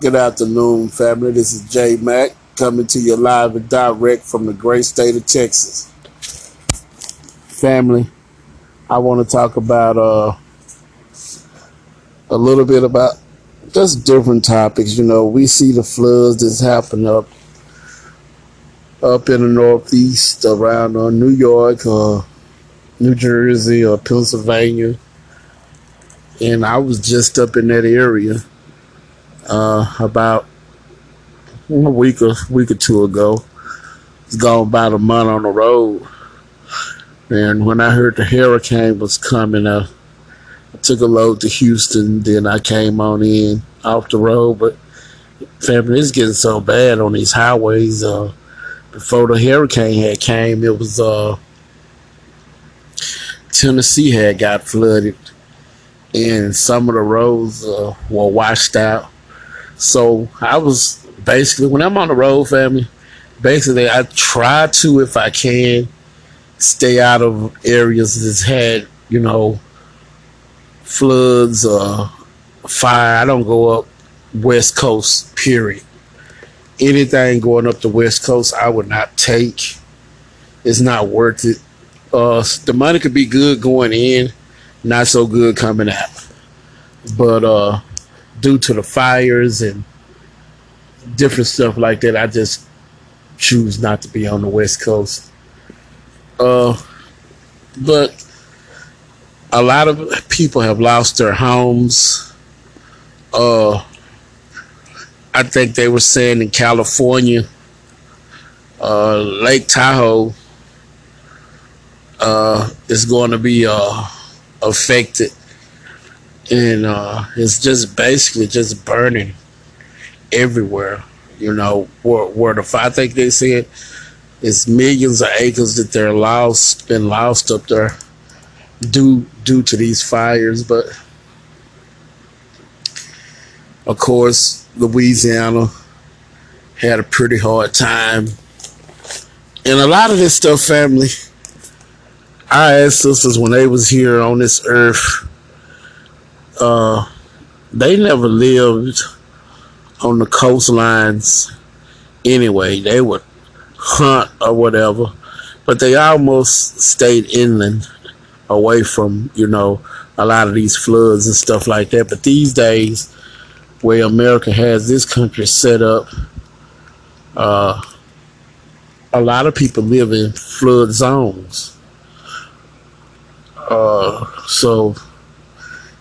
Good afternoon, family. This is J Mac coming to you live and direct from the great state of Texas. Family, I want to talk about uh, a little bit about just different topics. You know, we see the floods that's happening up up in the northeast around uh, New York or New Jersey or Pennsylvania. And I was just up in that area uh, about a week or week or two ago. It's gone about a month on the road. And when I heard the hurricane was coming, uh, I took a load to Houston. Then I came on in off the road. But family, it's getting so bad on these highways. Uh, before the hurricane had came, it was uh, Tennessee had got flooded, and some of the roads uh, were washed out. So I was basically when I'm on the road, family. Basically, I try to, if I can, stay out of areas that's had you know floods or fire. I don't go up West Coast. Period anything going up the West Coast, I would not take. It's not worth it. Uh, the money could be good going in, not so good coming out. But uh, due to the fires and different stuff like that, I just choose not to be on the West Coast. Uh, but a lot of people have lost their homes. Uh, I think they were saying in California, uh, Lake Tahoe uh, is going to be uh, affected, and uh, it's just basically just burning everywhere. You know, where, where the fire I think they said it's millions of acres that they're lost, been lost up there due due to these fires, but of course Louisiana had a pretty hard time. And a lot of this stuff, family, our ancestors, when they was here on this earth, uh, they never lived on the coastlines anyway. They would hunt or whatever, but they almost stayed inland away from, you know, a lot of these floods and stuff like that. But these days, where America has this country set up, uh, a lot of people live in flood zones. Uh, so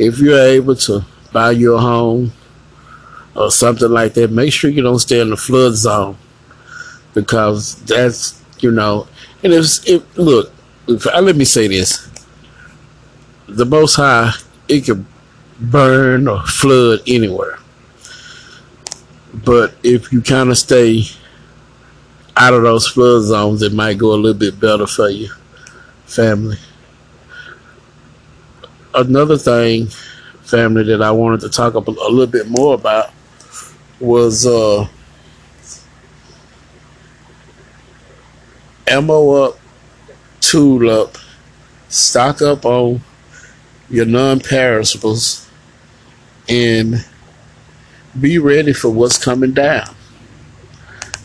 if you're able to buy your home or something like that, make sure you don't stay in the flood zone because that's you know. And if, look, if, let me say this: the Most High, it can burn or flood anywhere. But if you kind of stay out of those flood zones, it might go a little bit better for you, family. Another thing, family, that I wanted to talk a little bit more about was uh, ammo up, tool up, stock up on your non-perishables, and be ready for what's coming down.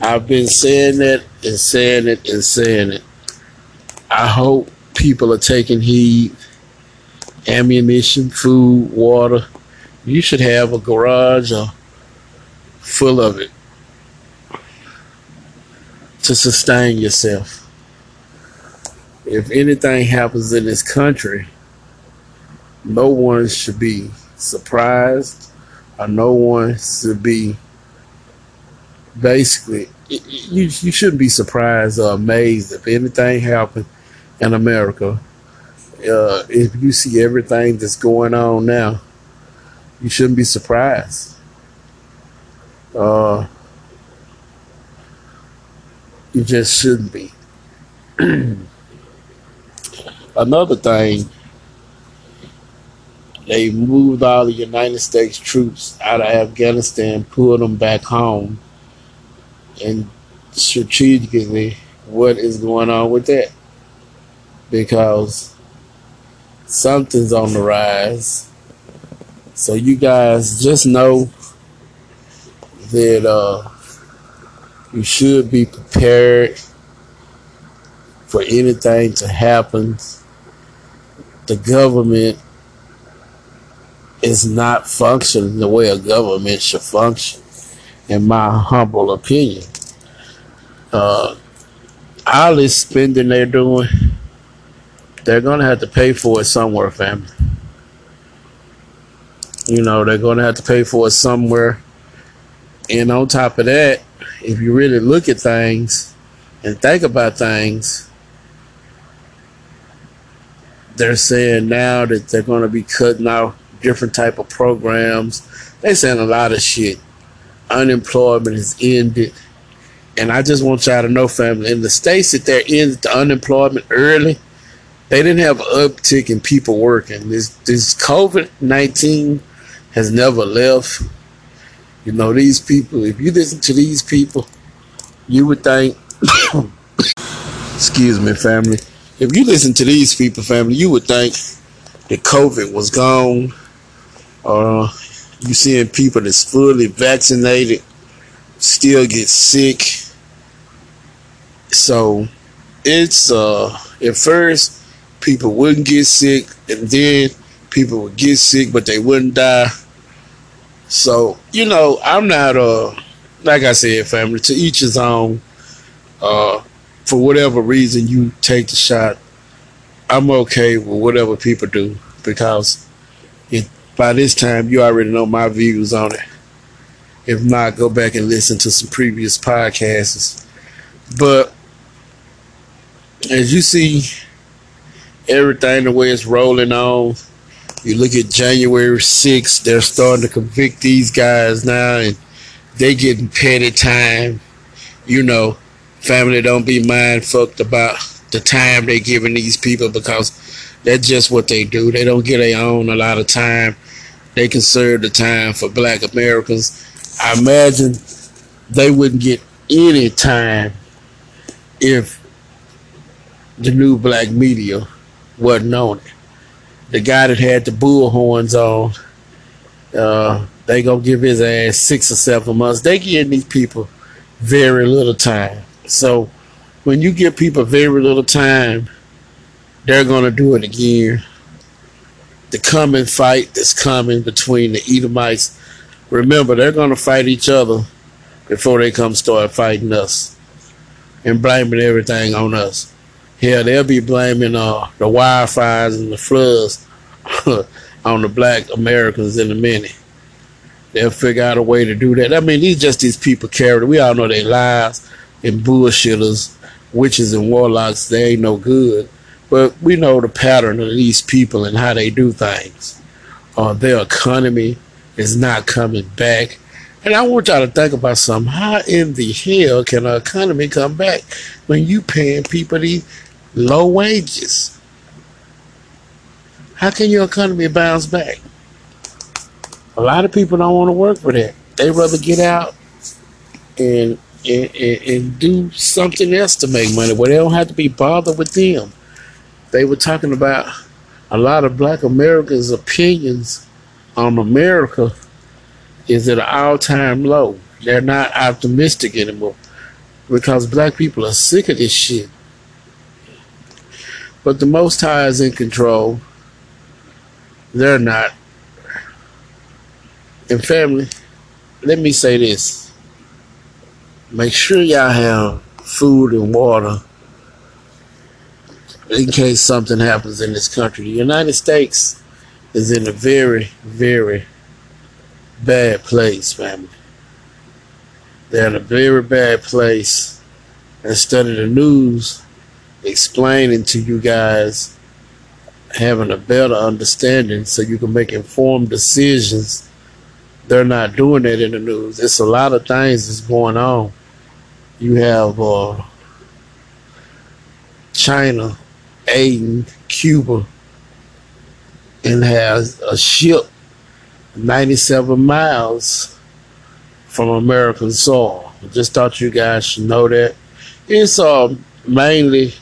I've been saying it and saying it and saying it. I hope people are taking heed. Ammunition, food, water. You should have a garage or full of it to sustain yourself. If anything happens in this country, no one should be surprised or no one should be basically you you shouldn't be surprised or amazed if anything happened in America. Uh, if you see everything that's going on now, you shouldn't be surprised. Uh, you just shouldn't be. Another thing they moved all the United States troops out of Afghanistan, pulled them back home, and strategically, what is going on with that? Because something's on the rise. So you guys just know that uh, you should be prepared for anything to happen. The government is not functioning the way a government should function, in my humble opinion. Uh, all this spending they're doing, they're going to have to pay for it somewhere, family. You know, they're going to have to pay for it somewhere. And on top of that, if you really look at things and think about things, they're saying now that they're going to be cutting out different type of programs. They're saying a lot of shit. Unemployment is ended. And I just want y'all to know, family, in the states that they're in the unemployment early, they didn't have uptick in people working. This this COVID nineteen has never left. You know, these people, if you listen to these people, you would think excuse me, family. If you listen to these people, family, you would think that COVID was gone. Uh you seeing people that's fully vaccinated still get sick so it's uh at first people wouldn't get sick and then people would get sick but they wouldn't die. So, you know, I'm not uh like I said, family, to each his own. Uh for whatever reason you take the shot, I'm okay with whatever people do because it by this time you already know my views on it. If not, go back and listen to some previous podcasts. But as you see everything the way it's rolling on, you look at January 6th, they're starting to convict these guys now and they getting petty time. You know, family don't be mind fucked about the time they giving these people because that's just what they do. They don't get their own a lot of time. They can serve the time for black Americans. I imagine they wouldn't get any time if the new black media wasn't on it. The guy that had the bull horns on, uh, they gonna give his ass six or seven months. They give these people very little time. So when you give people very little time, they're gonna do it again. The coming fight that's coming between the Edomites, remember they're gonna fight each other before they come start fighting us and blaming everything on us. Hell, they'll be blaming uh, the wildfires and the floods on the black Americans in a minute. They'll figure out a way to do that. I mean, these just these people character. We all know they lies and bullshitters, witches and warlocks. They ain't no good. But we know the pattern of these people and how they do things. Uh, their economy is not coming back. And I want y'all to think about something. How in the hell can our economy come back when you paying people these low wages? How can your economy bounce back? A lot of people don't want to work for that. They rather get out and, and, and, do something else to make money where they don't have to be bothered with them. They were talking about a lot of black Americans' opinions on America is at an all-time low. They're not optimistic anymore because black people are sick of this shit. But the Most High is in control. They're not. And family, let me say this. Make sure y'all have food and water in case something happens in this country. The United States is in a very, very bad place, family. They're in a very bad place. Instead of the news explaining to you guys, having a better understanding so you can make informed decisions, they're not doing that in the news. It's a lot of things that's going on. You have uh, China aiding Cuba and has a ship 97 miles from American soil. I just thought you guys should know that. It's uh, mainly,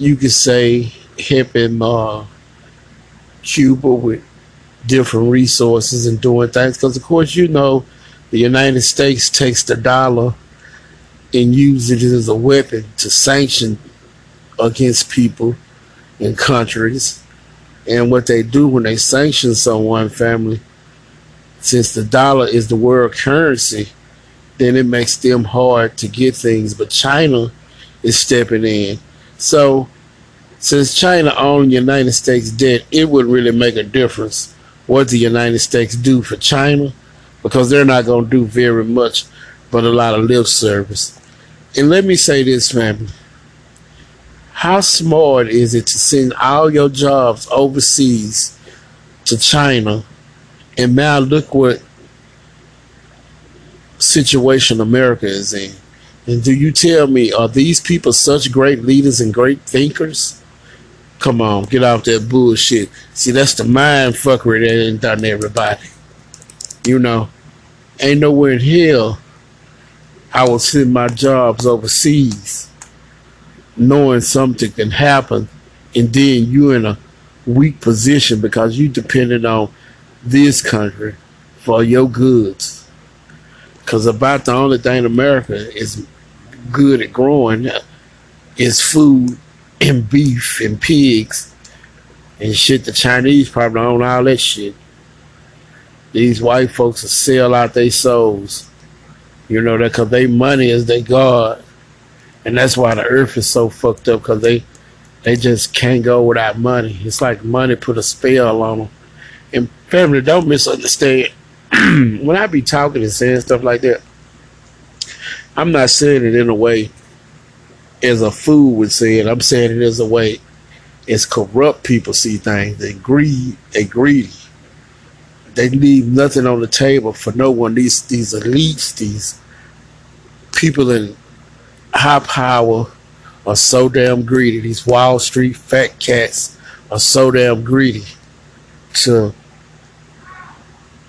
you could say, helping uh, Cuba with different resources and doing things. Because, of course, you know, the United States takes the dollar and uses it as a weapon to sanction against people and countries. And what they do when they sanction someone, family, since the dollar is the world currency, then it makes them hard to get things. But China is stepping in. So since China owned the United States debt, it would really make a difference what the United States do for China because they're not going to do very much but a lot of lip service. And let me say this, family. How smart is it to send all your jobs overseas to China? And now look what situation America is in. And do you tell me, are these people such great leaders and great thinkers? Come on, get off that bullshit. See, that's the mind fuckery that ain't done everybody. You know, ain't nowhere in hell I will send my jobs overseas knowing something can happen and then you're in a weak position because you depended on this country for your goods. Because about the only thing in America is good at growing is food and beef and pigs and shit. The Chinese probably own all that shit. These white folks will sell out their souls. You know that because they money is their god, and that's why the earth is so fucked up because they they just can't go without money. It's like money put a spell on them. And family, don't misunderstand. when I be talking and saying stuff like that, I'm not saying it in a way as a fool would say it. I'm saying it as a way as corrupt people see things. They greed, they greedy. They leave nothing on the table for no one. These these elites, these people in high power are so damn greedy. These Wall Street fat cats are so damn greedy. So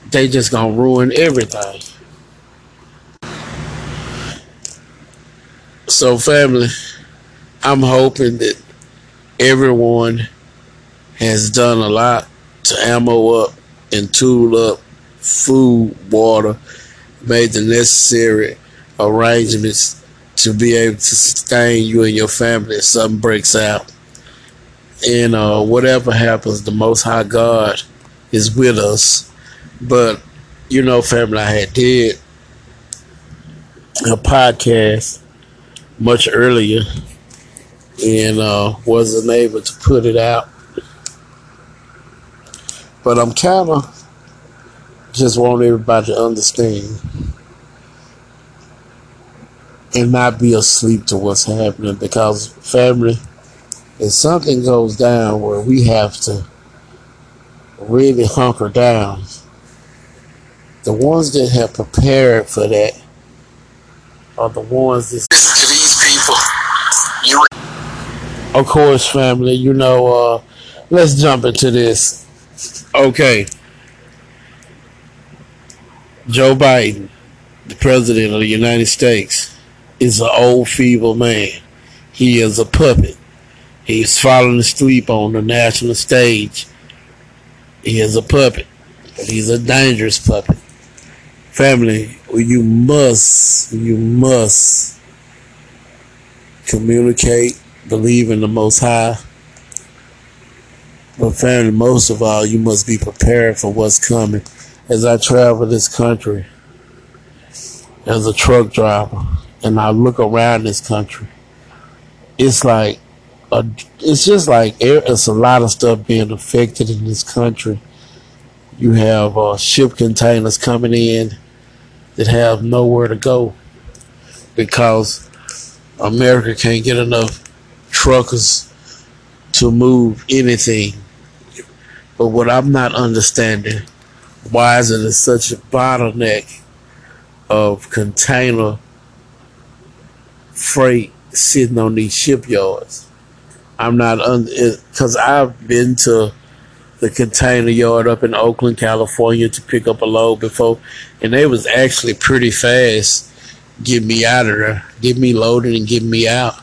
they just gonna ruin everything. So, family, I'm hoping that everyone has done a lot to ammo up and tool up food, water, made the necessary arrangements to be able to sustain you and your family if something breaks out. And uh, whatever happens, the Most High God is with us. But, you know, family, I had did a podcast much earlier and uh, wasn't able to put it out. But I'm kind of just want everybody to understand and not be asleep to what's happening because family, if something goes down where we have to really hunker down, the ones that have prepared for that are the ones that you of course, family, you know, uh, let's jump into this. Okay. Joe Biden, the president of the United States, is an old, feeble man. He is a puppet. He's falling asleep on the national stage. He is a puppet, but he's a dangerous puppet. Family, you must, you must communicate, believe in the Most High. But family, most of all, you must be prepared for what's coming. As I travel this country as a truck driver, and I look around this country, it's like a, it's just like it's a lot of stuff being affected in this country. You have uh, ship containers coming in that have nowhere to go because America can't get enough truckers to move anything. But what I'm not understanding, why is it such a bottleneck of container freight sitting on these shipyards? I'm not because I've been to the container yard up in Oakland, California to pick up a load before, and they was actually pretty fast get me out of there, get me loaded and get me out.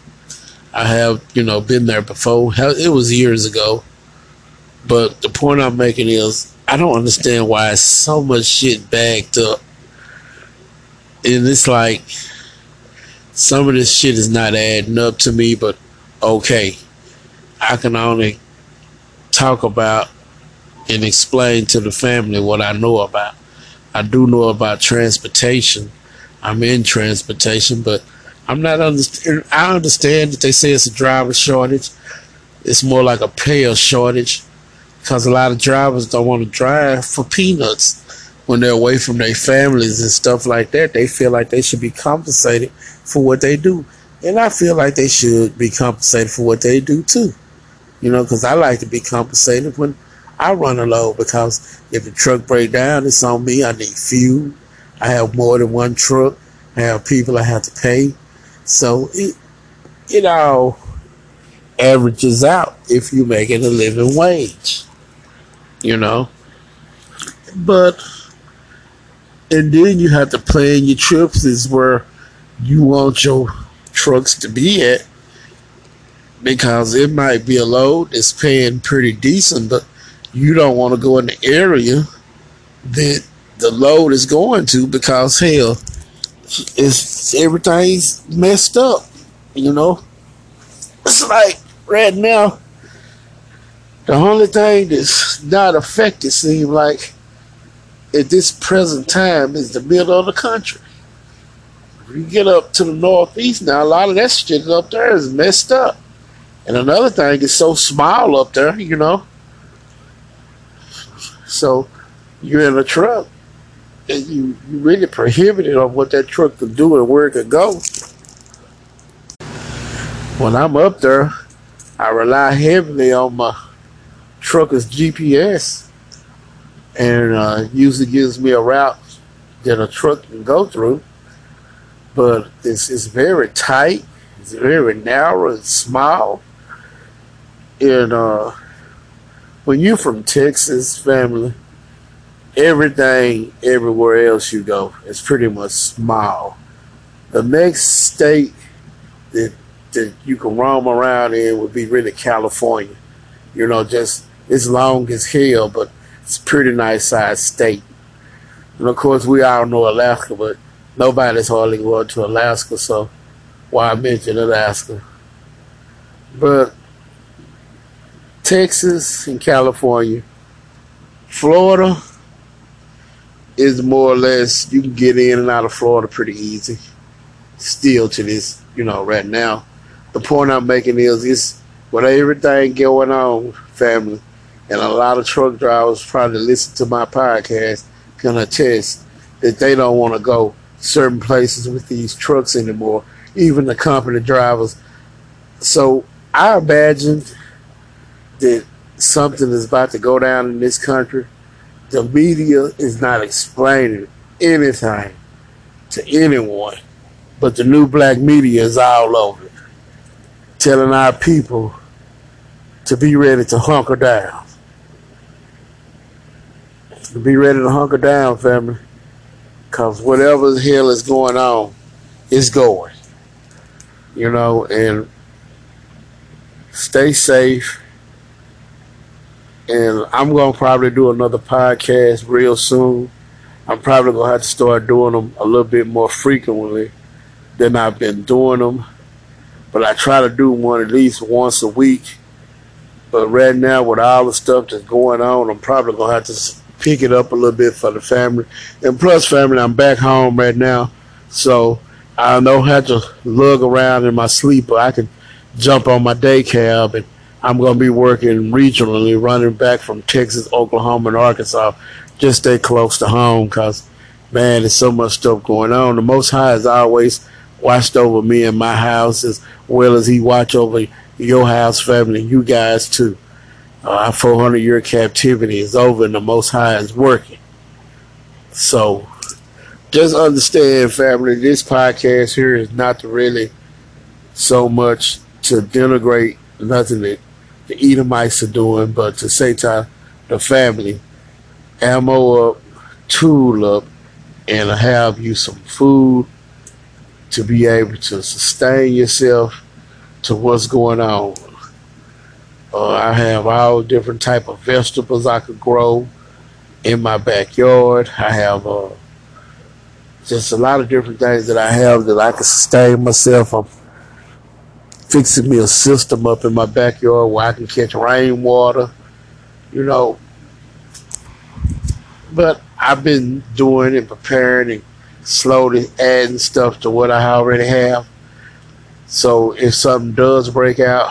I have, you know, been there before. It was years ago. But the point I'm making is I don't understand why so much shit backed up and it's like some of this shit is not adding up to me, but okay. I can only talk about and explain to the family what I know about. I do know about transportation. I'm in transportation, but I'm not understand. I understand that they say it's a driver shortage. It's more like a payer shortage because a lot of drivers don't want to drive for peanuts when they're away from their families and stuff like that. They feel like they should be compensated for what they do, and I feel like they should be compensated for what they do too. You know, because I like to be compensated when I run a load because if the truck break down, it's on me. I need fuel. I have more than one truck. I have people I have to pay. So it it all averages out if you're making a living wage. You know? But and then you have to plan your trips is where you want your trucks to be at because it might be a load that's paying pretty decent, but you don't want to go in the area that the load is going to because hell, it's everything's messed up. You know, it's like right now. The only thing that's not affected seems like at this present time is the middle of the country. If you get up to the northeast now, a lot of that shit up there is messed up. And another thing, it's so small up there, you know. So you're in a truck and you, you really prohibited on what that truck could do and where it could go. When I'm up there, I rely heavily on my trucker's GPS and uh, usually gives me a route that a truck can go through. But it's, it's very tight, it's very narrow, it's small. And uh, when you're from Texas, family, everything everywhere else you go is pretty much small. The next state that that you can roam around in would be really California. You know, just it's long as hell, but it's pretty nice sized state. And of course, we all know Alaska, but nobody's hardly going to Alaska, so why mention Alaska? But Texas and California. Florida is more or less you can get in and out of Florida pretty easy. Still to this, you know, right now. The point I'm making is it's with everything going on, family, and a lot of truck drivers probably listen to my podcast can attest that they don't want to go certain places with these trucks anymore, even the company drivers. So I imagine that something is about to go down in this country, the media is not explaining anything to anyone. But the new black media is all over it, telling our people to be ready to hunker down. To be ready to hunker down, family. Because whatever the hell is going on, is going. You know, and stay safe and I'm gonna probably do another podcast real soon. I'm probably gonna have to start doing them a little bit more frequently than I've been doing them. But I try to do one at least once a week. But right now, with all the stuff that's going on, I'm probably gonna have to pick it up a little bit for the family. And plus, family, I'm back home right now, so I don't have to lug around in my sleeper. I can jump on my day cab and I'm going to be working regionally, running back from Texas, Oklahoma, and Arkansas. Just stay close to home because, man, there's so much stuff going on. The Most High has always watched over me and my house as well as He watch over your house, family, you guys too. Uh, our 400 year captivity is over and the Most High is working. So, just understand, family, this podcast here is not really so much to denigrate nothing that the Edomites are doing, but to say to the family, ammo up, tool up, and have you some food to be able to sustain yourself to what's going on. Uh, I have all different type of vegetables I could grow in my backyard. I have uh, just a lot of different things that I have that I can sustain myself. I'm fixing me a system up in my backyard where I can catch rainwater, you know. But I've been doing and preparing and slowly adding stuff to what I already have. So if something does break out,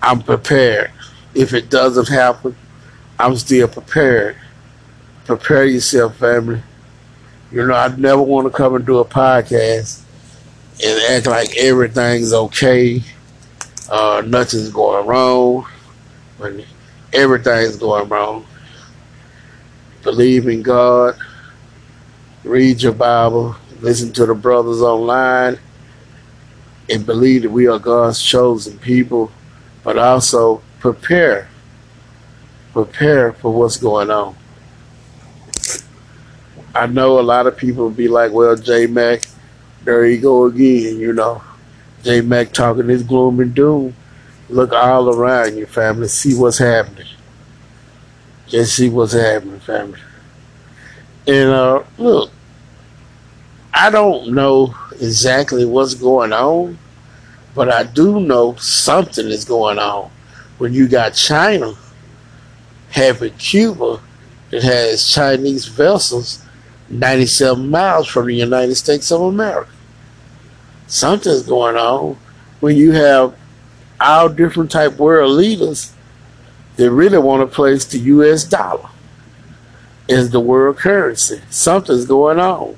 I'm prepared. If it doesn't happen, I'm still prepared. Prepare yourself, family. You know, I never want to come and do a podcast and act like everything's okay, uh, nothing's going wrong, when everything's going wrong. Believe in God, read your Bible, listen to the brothers online, and believe that we are God's chosen people, but also prepare. Prepare for what's going on. I know a lot of people be like, well, J Mac, there you go again, you know. J Mac talking his gloom and doom. Look all around your family, see what's happening. Just see what's happening, family. And uh, look, I don't know exactly what's going on, but I do know something is going on. When you got China having Cuba that has Chinese vessels 97 miles from the United States of America. Something's going on when you have all different type world leaders that really want to place the U.S. dollar as the world currency. Something's going on.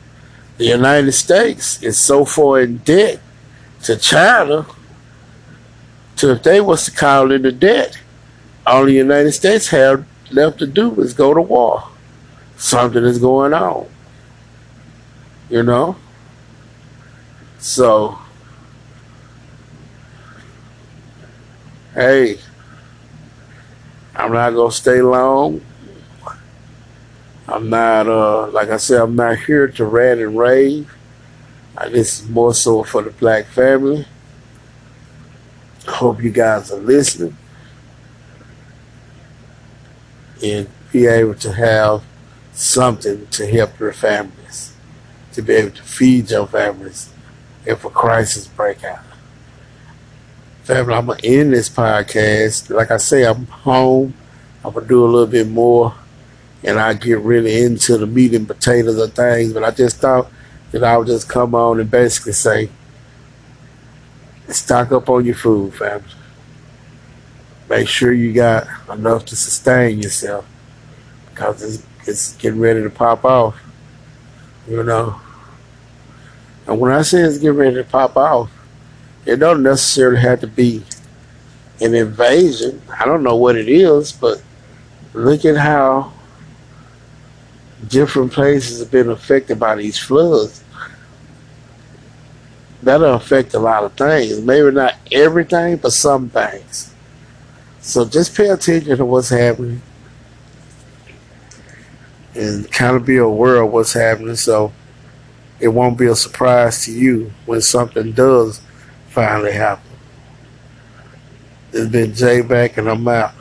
The United States is so far in debt to China. So if they was to call in the debt, all the United States have left to do is go to war. Something is going on. You know? So, hey, I'm not going to stay long. I'm not, uh, like I said, I'm not here to rant and rave. Uh, this is more so for the black family. Hope you guys are listening and be able to have something to help your families to be able to feed your families if a crisis break out. Family, I'm gonna end this podcast. Like I say, I'm home. I'm gonna do a little bit more, and I get really into the meat and potatoes of things. But I just thought that I would just come on and basically say, stock up on your food, family. Make sure you got enough to sustain yourself, because it's, it's getting ready to pop off. You know. And when I say it's getting ready to pop off, it don't necessarily have to be an invasion. I don't know what it is, but look at how different places have been affected by these floods. That'll affect a lot of things. Maybe not everything, but some things. So just pay attention to what's happening and kind of be aware of what's happening. So it won't be a surprise to you when something does finally happen. It's been J Mac and I'm out.